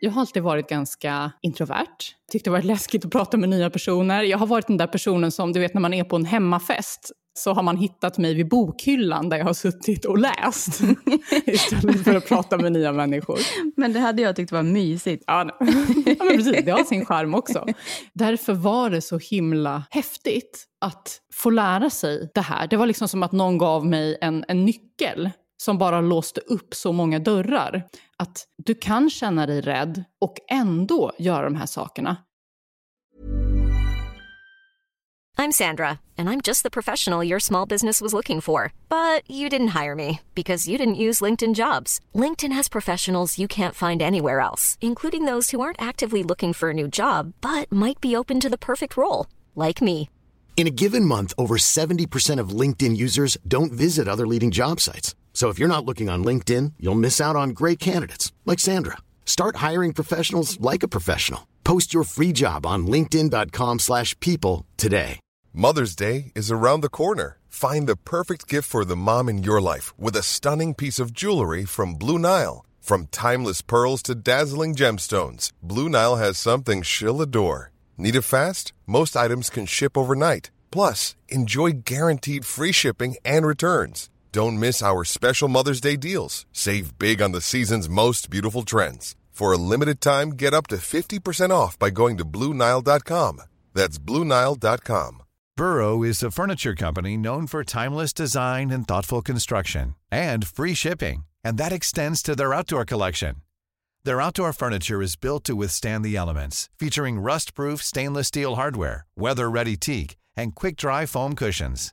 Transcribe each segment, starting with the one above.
Jag har alltid varit ganska introvert. Tyckte det var läskigt att prata med nya personer. Jag har varit den där personen som, du vet när man är på en hemmafest, så har man hittat mig vid bokhyllan där jag har suttit och läst. istället för att prata med nya människor. Men det hade jag tyckt var mysigt. Ja, ja men precis, det har sin charm också. Därför var det så himla häftigt att få lära sig det här. Det var liksom som att någon gav mig en, en nyckel som bara låste upp så många dörrar. Att du kan känna dig rädd och ändå göra de här sakerna. I'm Sandra and I'm just the professional your small business was looking for. But you didn't hire me because you didn't use LinkedIn jobs. LinkedIn has professionals you can't find anywhere else, including those who aren't actively looking for a new job but might be open to the perfect role, like me. In a given month, over 70% of LinkedIn users don't visit other leading job sites. So if you're not looking on LinkedIn, you'll miss out on great candidates like Sandra. Start hiring professionals like a professional. Post your free job on linkedin.com/people today. Mother's Day is around the corner. Find the perfect gift for the mom in your life with a stunning piece of jewelry from Blue Nile. From timeless pearls to dazzling gemstones, Blue Nile has something she'll adore. Need it fast? Most items can ship overnight. Plus, enjoy guaranteed free shipping and returns. Don't miss our special Mother's Day deals. Save big on the season's most beautiful trends. For a limited time, get up to 50% off by going to Bluenile.com. That's Bluenile.com. Burrow is a furniture company known for timeless design and thoughtful construction and free shipping, and that extends to their outdoor collection. Their outdoor furniture is built to withstand the elements, featuring rust proof stainless steel hardware, weather ready teak, and quick dry foam cushions.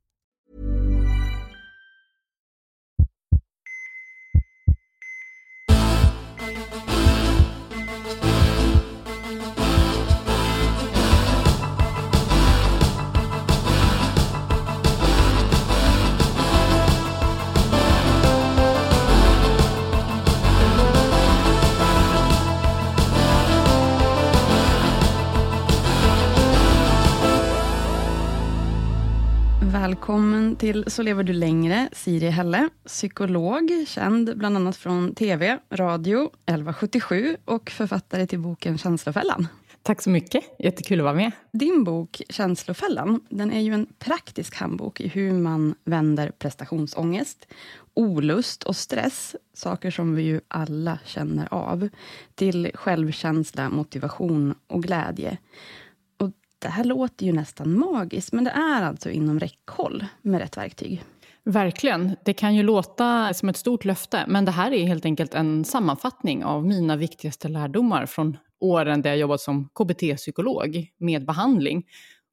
Välkommen till Så lever du längre, Siri Helle, psykolog, känd bland annat från TV, radio, 1177 och författare till boken Känslofällan. Tack så mycket, jättekul att vara med. Din bok Känslofällan, den är ju en praktisk handbok i hur man vänder prestationsångest, olust och stress, saker som vi ju alla känner av, till självkänsla, motivation och glädje det här låter ju nästan magiskt, men det är alltså inom räckhåll med rätt verktyg. Verkligen. Det kan ju låta som ett stort löfte, men det här är helt enkelt en sammanfattning av mina viktigaste lärdomar från åren där jag jobbat som KBT-psykolog med behandling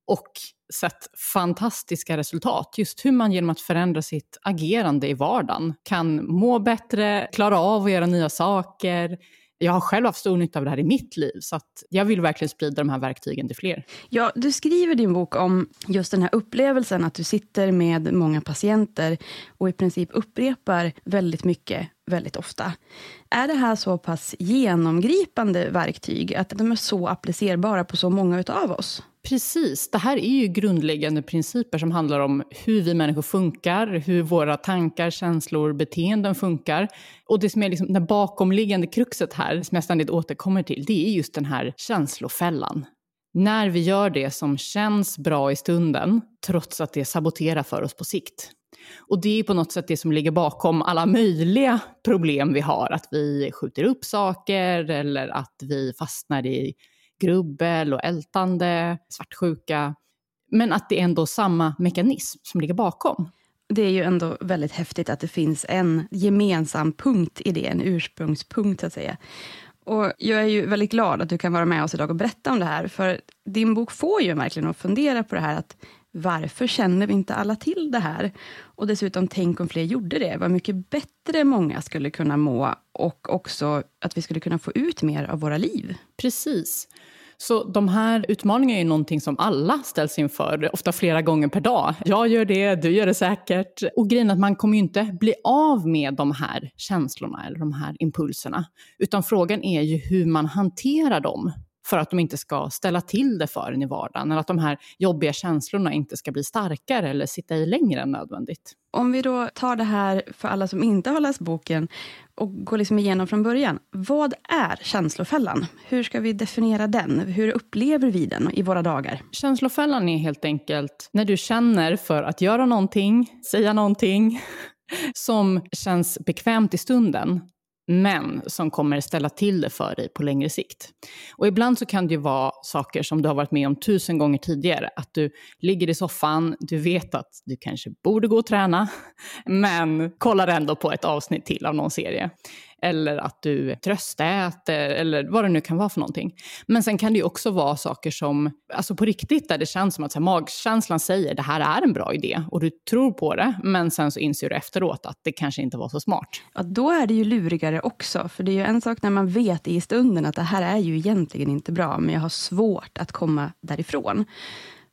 och sett fantastiska resultat. Just hur man genom att förändra sitt agerande i vardagen kan må bättre, klara av att göra nya saker, jag har själv haft stor nytta av det här i mitt liv, så att jag vill verkligen sprida de här verktygen till fler. Ja, du skriver i din bok om just den här upplevelsen att du sitter med många patienter och i princip upprepar väldigt mycket väldigt ofta. Är det här så pass genomgripande verktyg att de är så applicerbara på så många utav oss? Precis. Det här är ju grundläggande principer som handlar om hur vi människor funkar, hur våra tankar, känslor, beteenden funkar. Och det som är liksom det bakomliggande kruxet här, som jag ständigt återkommer till, det är just den här känslofällan. När vi gör det som känns bra i stunden, trots att det saboterar för oss på sikt. Och det är på något sätt det som ligger bakom alla möjliga problem vi har. Att vi skjuter upp saker eller att vi fastnar i grubbel och ältande, svartsjuka. Men att det är ändå samma mekanism som ligger bakom. Det är ju ändå väldigt häftigt att det finns en gemensam punkt i det, en ursprungspunkt så att säga. Och jag är ju väldigt glad att du kan vara med oss idag och berätta om det här, för din bok får ju verkligen att fundera på det här att varför känner vi inte alla till det här? Och dessutom, tänk om fler gjorde det. Vad mycket bättre många skulle kunna må och också att vi skulle kunna få ut mer av våra liv. Precis. Så de här utmaningarna är ju någonting som alla ställs inför, ofta flera gånger per dag. Jag gör det, du gör det säkert. Och grejen är att man kommer ju inte bli av med de här känslorna eller de här impulserna. Utan frågan är ju hur man hanterar dem för att de inte ska ställa till det för en i vardagen, eller att de här jobbiga känslorna inte ska bli starkare eller sitta i längre än nödvändigt. Om vi då tar det här för alla som inte har läst boken och går liksom igenom från början. Vad är känslofällan? Hur ska vi definiera den? Hur upplever vi den i våra dagar? Känslofällan är helt enkelt när du känner för att göra någonting, säga någonting som känns bekvämt i stunden men som kommer ställa till det för dig på längre sikt. Och ibland så kan det ju vara saker som du har varit med om tusen gånger tidigare. Att du ligger i soffan, du vet att du kanske borde gå och träna, men kollar ändå på ett avsnitt till av någon serie eller att du tröstäter eller vad det nu kan vara för någonting. Men sen kan det ju också vara saker som, alltså på riktigt, där det känns som att så här, magkänslan säger det här är en bra idé och du tror på det, men sen så inser du efteråt att det kanske inte var så smart. Ja, då är det ju lurigare också, för det är ju en sak när man vet i stunden att det här är ju egentligen inte bra, men jag har svårt att komma därifrån.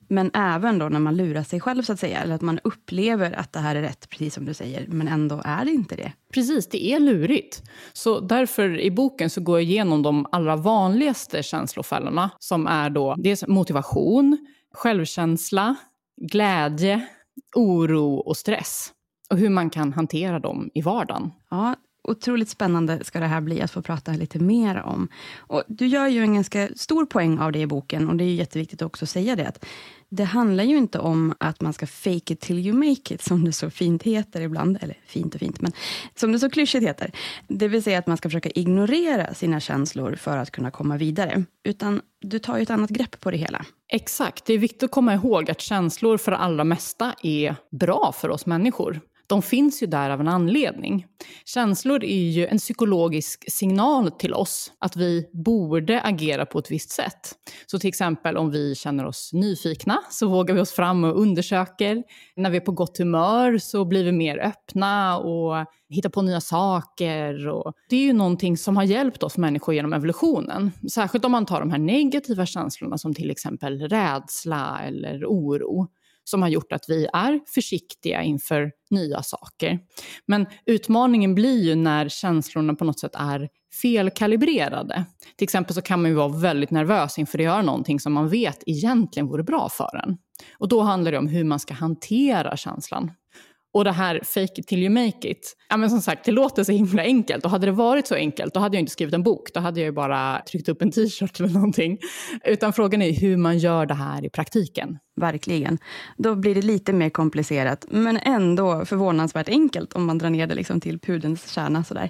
Men även då när man lurar sig själv, så att säga, eller att man upplever att det här är rätt, precis som du säger, men ändå är det inte det. Precis, det är lurigt. Så därför i boken så går jag igenom de allra vanligaste känslofällorna, som är då dels motivation, självkänsla, glädje, oro och stress. Och hur man kan hantera dem i vardagen. Ja, otroligt spännande ska det här bli att få prata lite mer om. Och du gör ju en ganska stor poäng av det i boken och det är jätteviktigt också att säga det. Att det handlar ju inte om att man ska fake it till you make it, som det så fint heter ibland. Eller fint och fint, men som det så klyschigt heter. Det vill säga att man ska försöka ignorera sina känslor för att kunna komma vidare. Utan du tar ju ett annat grepp på det hela. Exakt. Det är viktigt att komma ihåg att känslor för det allra mesta är bra för oss människor de finns ju där av en anledning. Känslor är ju en psykologisk signal till oss att vi borde agera på ett visst sätt. Så till exempel om vi känner oss nyfikna så vågar vi oss fram och undersöker. När vi är på gott humör så blir vi mer öppna och hittar på nya saker. Och det är ju någonting som har hjälpt oss människor genom evolutionen. Särskilt om man tar de här negativa känslorna som till exempel rädsla eller oro som har gjort att vi är försiktiga inför nya saker. Men utmaningen blir ju när känslorna på något sätt är felkalibrerade. Till exempel så kan man ju vara väldigt nervös inför att göra någonting som man vet egentligen vore bra för en. Och då handlar det om hur man ska hantera känslan. Och det här fake it till you make it. Ja men som sagt, det låter så himla enkelt. Och hade det varit så enkelt, då hade jag inte skrivit en bok. Då hade jag ju bara tryckt upp en t-shirt eller någonting. Utan frågan är hur man gör det här i praktiken. Verkligen. Då blir det lite mer komplicerat, men ändå förvånansvärt enkelt om man drar ner det liksom till pudens kärna sådär.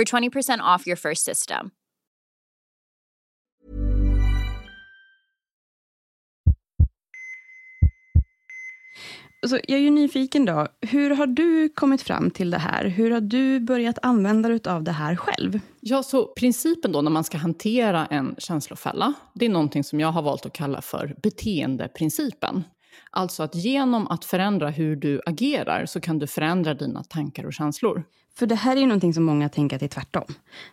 for 20% off your first system. Så jag är ju nyfiken då, hur har du kommit fram till det här? Hur har du börjat använda dig av det här själv? Ja, så principen då när man ska hantera en känslofälla, det är någonting som jag har valt att kalla för beteendeprincipen. Alltså att genom att förändra hur du agerar så kan du förändra dina tankar och känslor. För det här är ju någonting som många tänker att det är tvärtom.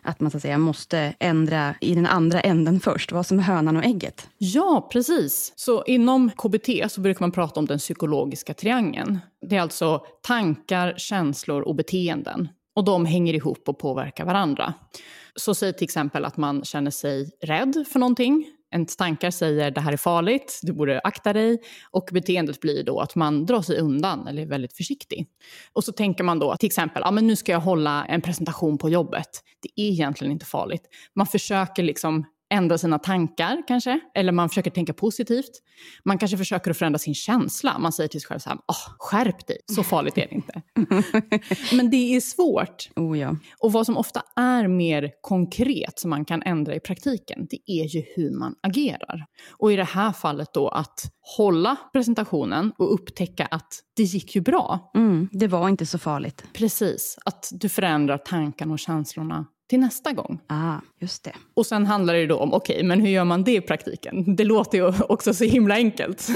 Att man så att säga måste ändra i den andra änden först, vad som är hönan och ägget. Ja, precis. Så inom KBT så brukar man prata om den psykologiska triangeln. Det är alltså tankar, känslor och beteenden. Och de hänger ihop och påverkar varandra. Så säg till exempel att man känner sig rädd för någonting ens tankar säger det här är farligt, du borde akta dig. Och beteendet blir då att man drar sig undan eller är väldigt försiktig. Och så tänker man då till exempel, ja men nu ska jag hålla en presentation på jobbet. Det är egentligen inte farligt. Man försöker liksom ändra sina tankar kanske, eller man försöker tänka positivt. Man kanske försöker att förändra sin känsla. Man säger till sig själv så här, oh, skärp dig, så farligt är det inte. Men det är svårt. Oh ja. Och vad som ofta är mer konkret som man kan ändra i praktiken, det är ju hur man agerar. Och i det här fallet då att hålla presentationen och upptäcka att det gick ju bra. Mm, det var inte så farligt. Precis, att du förändrar tankarna och känslorna till nästa gång. Ah, just det. Och sen handlar det då om, okej, okay, men hur gör man det i praktiken? Det låter ju också så himla enkelt.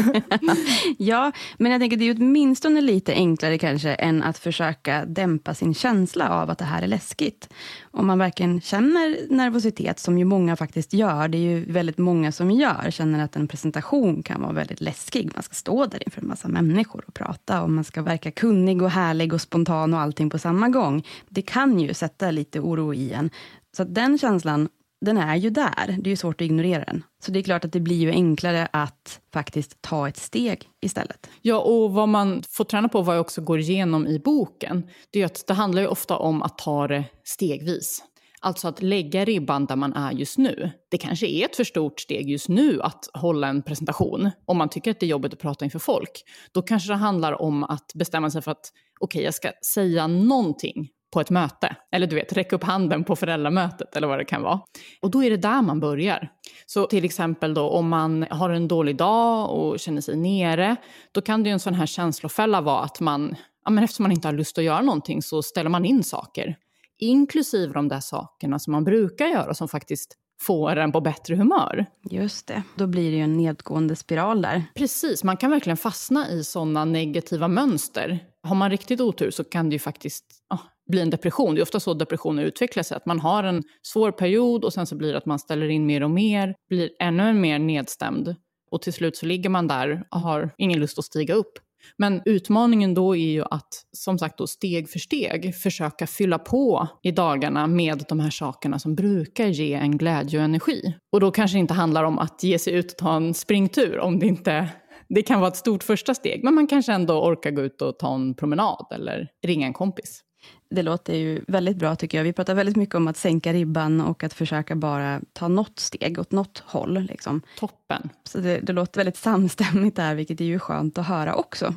ja, men jag tänker det är åtminstone lite enklare kanske än att försöka dämpa sin känsla av att det här är läskigt. Om man verkligen känner nervositet, som ju många faktiskt gör, det är ju väldigt många som gör, känner att en presentation kan vara väldigt läskig. Man ska stå där inför en massa människor och prata och man ska verka kunnig och härlig och spontan och allting på samma gång. Det kan ju sätta lite oro i en. Så den känslan, den är ju där. Det är ju svårt att ignorera den. Så det är klart att det blir ju enklare att faktiskt ta ett steg istället. Ja, och vad man får träna på, vad jag också går igenom i boken, det är att det handlar ju ofta om att ta det stegvis. Alltså att lägga ribban där man är just nu. Det kanske är ett för stort steg just nu att hålla en presentation. Om man tycker att det är jobbigt att prata inför folk. Då kanske det handlar om att bestämma sig för att okej, okay, jag ska säga någonting på ett möte. Eller du vet, räcka upp handen på föräldramötet eller vad det kan vara. Och då är det där man börjar. Så till exempel då om man har en dålig dag och känner sig nere, då kan det ju en sån här känslofälla vara att man, ja men eftersom man inte har lust att göra någonting så ställer man in saker. Inklusive de där sakerna som man brukar göra som faktiskt får en på bättre humör. Just det, då blir det ju en nedgående spiral där. Precis, man kan verkligen fastna i sådana negativa mönster. Har man riktigt otur så kan det ju faktiskt oh, bli en depression. Det är ofta så depressioner utvecklar sig, att man har en svår period och sen så blir det att man ställer in mer och mer, blir ännu mer nedstämd och till slut så ligger man där och har ingen lust att stiga upp. Men utmaningen då är ju att, som sagt då, steg för steg försöka fylla på i dagarna med de här sakerna som brukar ge en glädje och energi. Och då kanske det inte handlar om att ge sig ut och ta en springtur om det inte det kan vara ett stort första steg, men man kanske ändå orkar gå ut och ta en promenad eller ringa en kompis. Det låter ju väldigt bra tycker jag. Vi pratar väldigt mycket om att sänka ribban och att försöka bara ta något steg åt något håll. Liksom. Toppen. Så det, det låter väldigt samstämmigt där, vilket är ju skönt att höra också.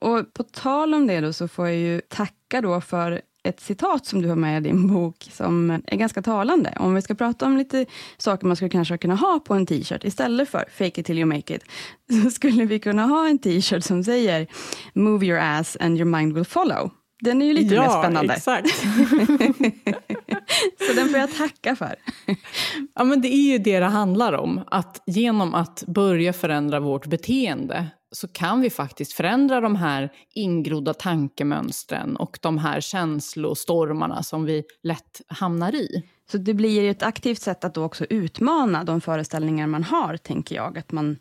Och på tal om det då, så får jag ju tacka då för ett citat som du har med i din bok som är ganska talande. Om vi ska prata om lite saker man skulle kanske kunna ha på en t-shirt istället för fake it till you make it, så skulle vi kunna ha en t-shirt som säger move your ass and your mind will follow. Den är ju lite ja, mer spännande. exakt. så den får jag tacka för. ja, men det är ju det det handlar om. Att genom att börja förändra vårt beteende så kan vi faktiskt förändra de här ingrodda tankemönstren och de här känslostormarna som vi lätt hamnar i. Så det blir ett aktivt sätt att då också utmana de föreställningar man har, tänker jag. Att man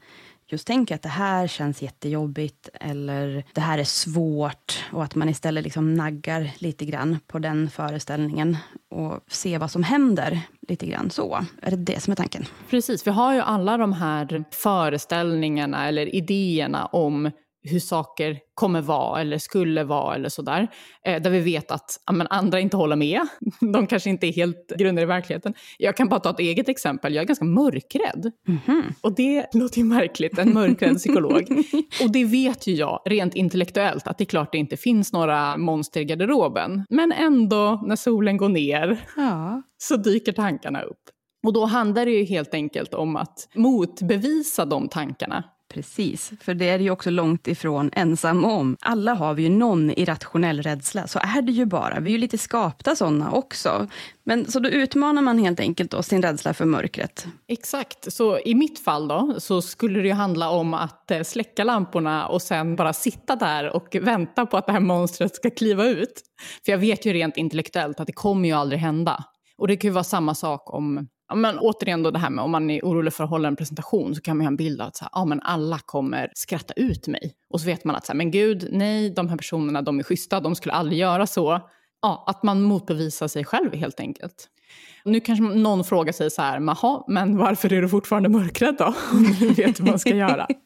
just tänker att det här känns jättejobbigt eller det här är svårt och att man istället liksom naggar lite grann på den föreställningen och ser vad som händer lite grann så. Är det det som är tanken? Precis, vi har ju alla de här föreställningarna eller idéerna om hur saker kommer vara eller skulle vara eller sådär. Eh, där vi vet att ja, men andra inte håller med. De kanske inte är helt grundade i verkligheten. Jag kan bara ta ett eget exempel. Jag är ganska mörkrädd. Mm -hmm. Och det låter ju märkligt, en mörkrädd psykolog. Och det vet ju jag rent intellektuellt att det är klart det inte finns några monster i garderoben. Men ändå, när solen går ner, ja. så dyker tankarna upp. Och då handlar det ju helt enkelt om att motbevisa de tankarna Precis, för det är ju också långt ifrån ensam om. Alla har vi ju någon irrationell rädsla, så är det ju bara. Vi är ju lite skapta sådana också. Men så då utmanar man helt enkelt då sin rädsla för mörkret. Exakt, så i mitt fall då så skulle det ju handla om att eh, släcka lamporna och sen bara sitta där och vänta på att det här monstret ska kliva ut. För jag vet ju rent intellektuellt att det kommer ju aldrig hända. Och det kan ju vara samma sak om men återigen då det här med om man är orolig för att hålla en presentation så kan man ha en bild av att så här, ah, men alla kommer skratta ut mig. Och så vet man att så här, men gud, nej, de här personerna de är schyssta, de skulle aldrig göra så. Ja, att man motbevisar sig själv helt enkelt. Nu kanske någon frågar sig så här, men varför är du fortfarande mörkrädd då? Om du vet hur man ska göra.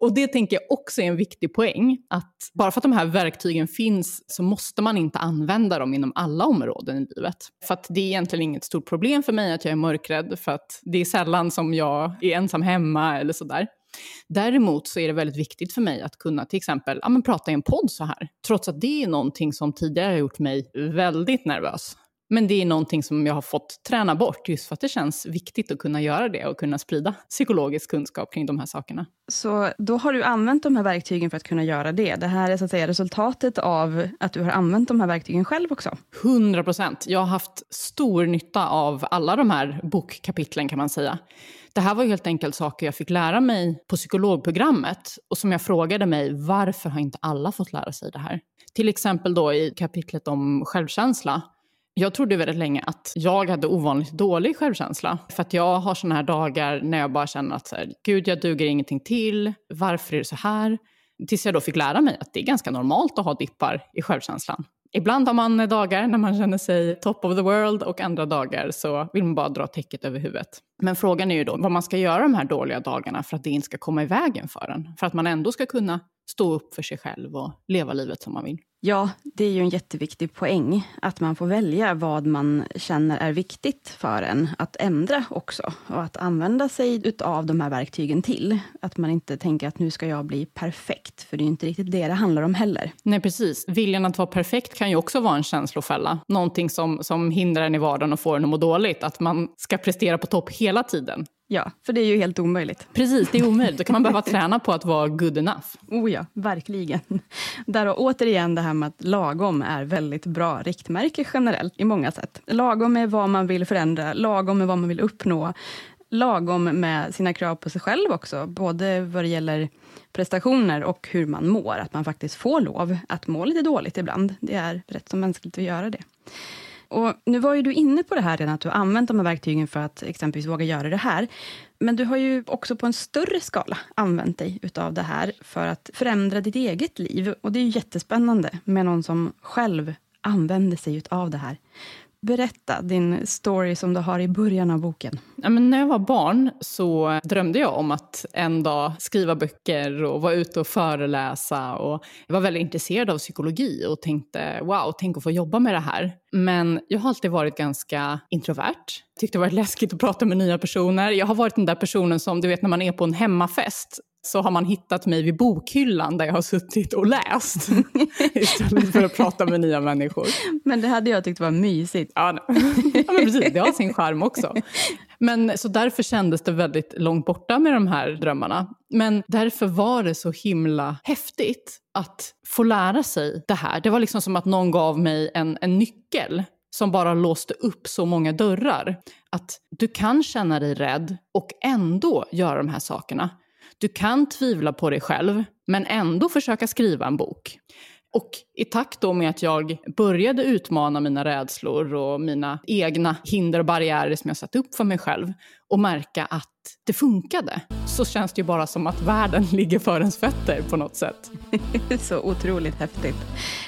Och det tänker jag också är en viktig poäng, att bara för att de här verktygen finns så måste man inte använda dem inom alla områden i livet. För att det är egentligen inget stort problem för mig att jag är mörkrädd, för att det är sällan som jag är ensam hemma eller sådär. Däremot så är det väldigt viktigt för mig att kunna till exempel ja, men prata i en podd så här. Trots att det är någonting som tidigare har gjort mig väldigt nervös. Men det är någonting som jag har fått träna bort just för att det känns viktigt att kunna göra det och kunna sprida psykologisk kunskap kring de här sakerna. Så då har du använt de här verktygen för att kunna göra det. Det här är så att säga resultatet av att du har använt de här verktygen själv också? 100 procent. Jag har haft stor nytta av alla de här bokkapitlen kan man säga. Det här var helt enkelt saker jag fick lära mig på psykologprogrammet och som jag frågade mig, varför har inte alla fått lära sig det här? Till exempel då i kapitlet om självkänsla jag trodde väldigt länge att jag hade ovanligt dålig självkänsla. För att jag har såna här dagar när jag bara känner att så här, gud, jag duger ingenting till. Varför är det så här? Tills jag då fick lära mig att det är ganska normalt att ha dippar i självkänslan. Ibland har man dagar när man känner sig top of the world och andra dagar så vill man bara dra täcket över huvudet. Men frågan är ju då vad man ska göra de här dåliga dagarna för att det inte ska komma i vägen för en. För att man ändå ska kunna stå upp för sig själv och leva livet som man vill. Ja, det är ju en jätteviktig poäng, att man får välja vad man känner är viktigt för en att ändra också, och att använda sig av de här verktygen till. Att man inte tänker att nu ska jag bli perfekt, för det är inte riktigt det det handlar om heller. Nej, precis. Viljan att vara perfekt kan ju också vara en känslofälla. Någonting som, som hindrar en i vardagen och får en att må dåligt. Att man ska prestera på topp hela tiden. Ja, för det är ju helt omöjligt. Precis, det är omöjligt. Då kan man behöva träna på att vara good enough. Oh ja, verkligen. Där och återigen det här med att lagom är väldigt bra riktmärke generellt i många sätt. Lagom är vad man vill förändra, lagom är vad man vill uppnå. Lagom med sina krav på sig själv också, både vad det gäller prestationer och hur man mår. Att man faktiskt får lov att må lite dåligt ibland. Det är rätt så mänskligt att göra det. Och nu var ju du inne på det här redan, att du har använt de här verktygen för att exempelvis våga göra det här. Men du har ju också på en större skala använt dig utav det här för att förändra ditt eget liv. Och det är ju jättespännande med någon som själv använder sig utav det här. Berätta din story som du har i början av boken. Ja, men när jag var barn så drömde jag om att en dag skriva böcker och vara ute och föreläsa. Och jag var väldigt intresserad av psykologi och tänkte wow, tänk att få jobba med det här. Men jag har alltid varit ganska introvert. Tyckte det var läskigt att prata med nya personer. Jag har varit den där personen som, du vet när man är på en hemmafest så har man hittat mig vid bokhyllan där jag har suttit och läst istället för att prata med nya människor. Men det hade jag tyckt var mysigt. Ja, ja men precis. Det har sin charm också. Men så därför kändes det väldigt långt borta med de här drömmarna. Men därför var det så himla häftigt att få lära sig det här. Det var liksom som att någon gav mig en, en nyckel som bara låste upp så många dörrar. Att du kan känna dig rädd och ändå göra de här sakerna. Du kan tvivla på dig själv, men ändå försöka skriva en bok. Och i takt då med att jag började utmana mina rädslor och mina egna hinder och barriärer som jag satt upp för mig själv och märka att det funkade, så känns det ju bara som att världen ligger för ens fötter på något sätt. så otroligt häftigt.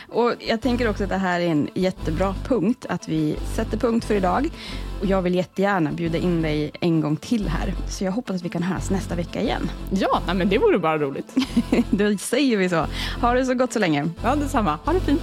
Och jag tänker också att det här är en jättebra punkt, att vi sätter punkt för idag. Och jag vill jättegärna bjuda in dig en gång till här. Så jag hoppas att vi kan höras nästa vecka igen. Ja, nej, men det vore bara roligt. Då säger vi så. Ha det så gott så länge. Ja, detsamma. Ha det fint.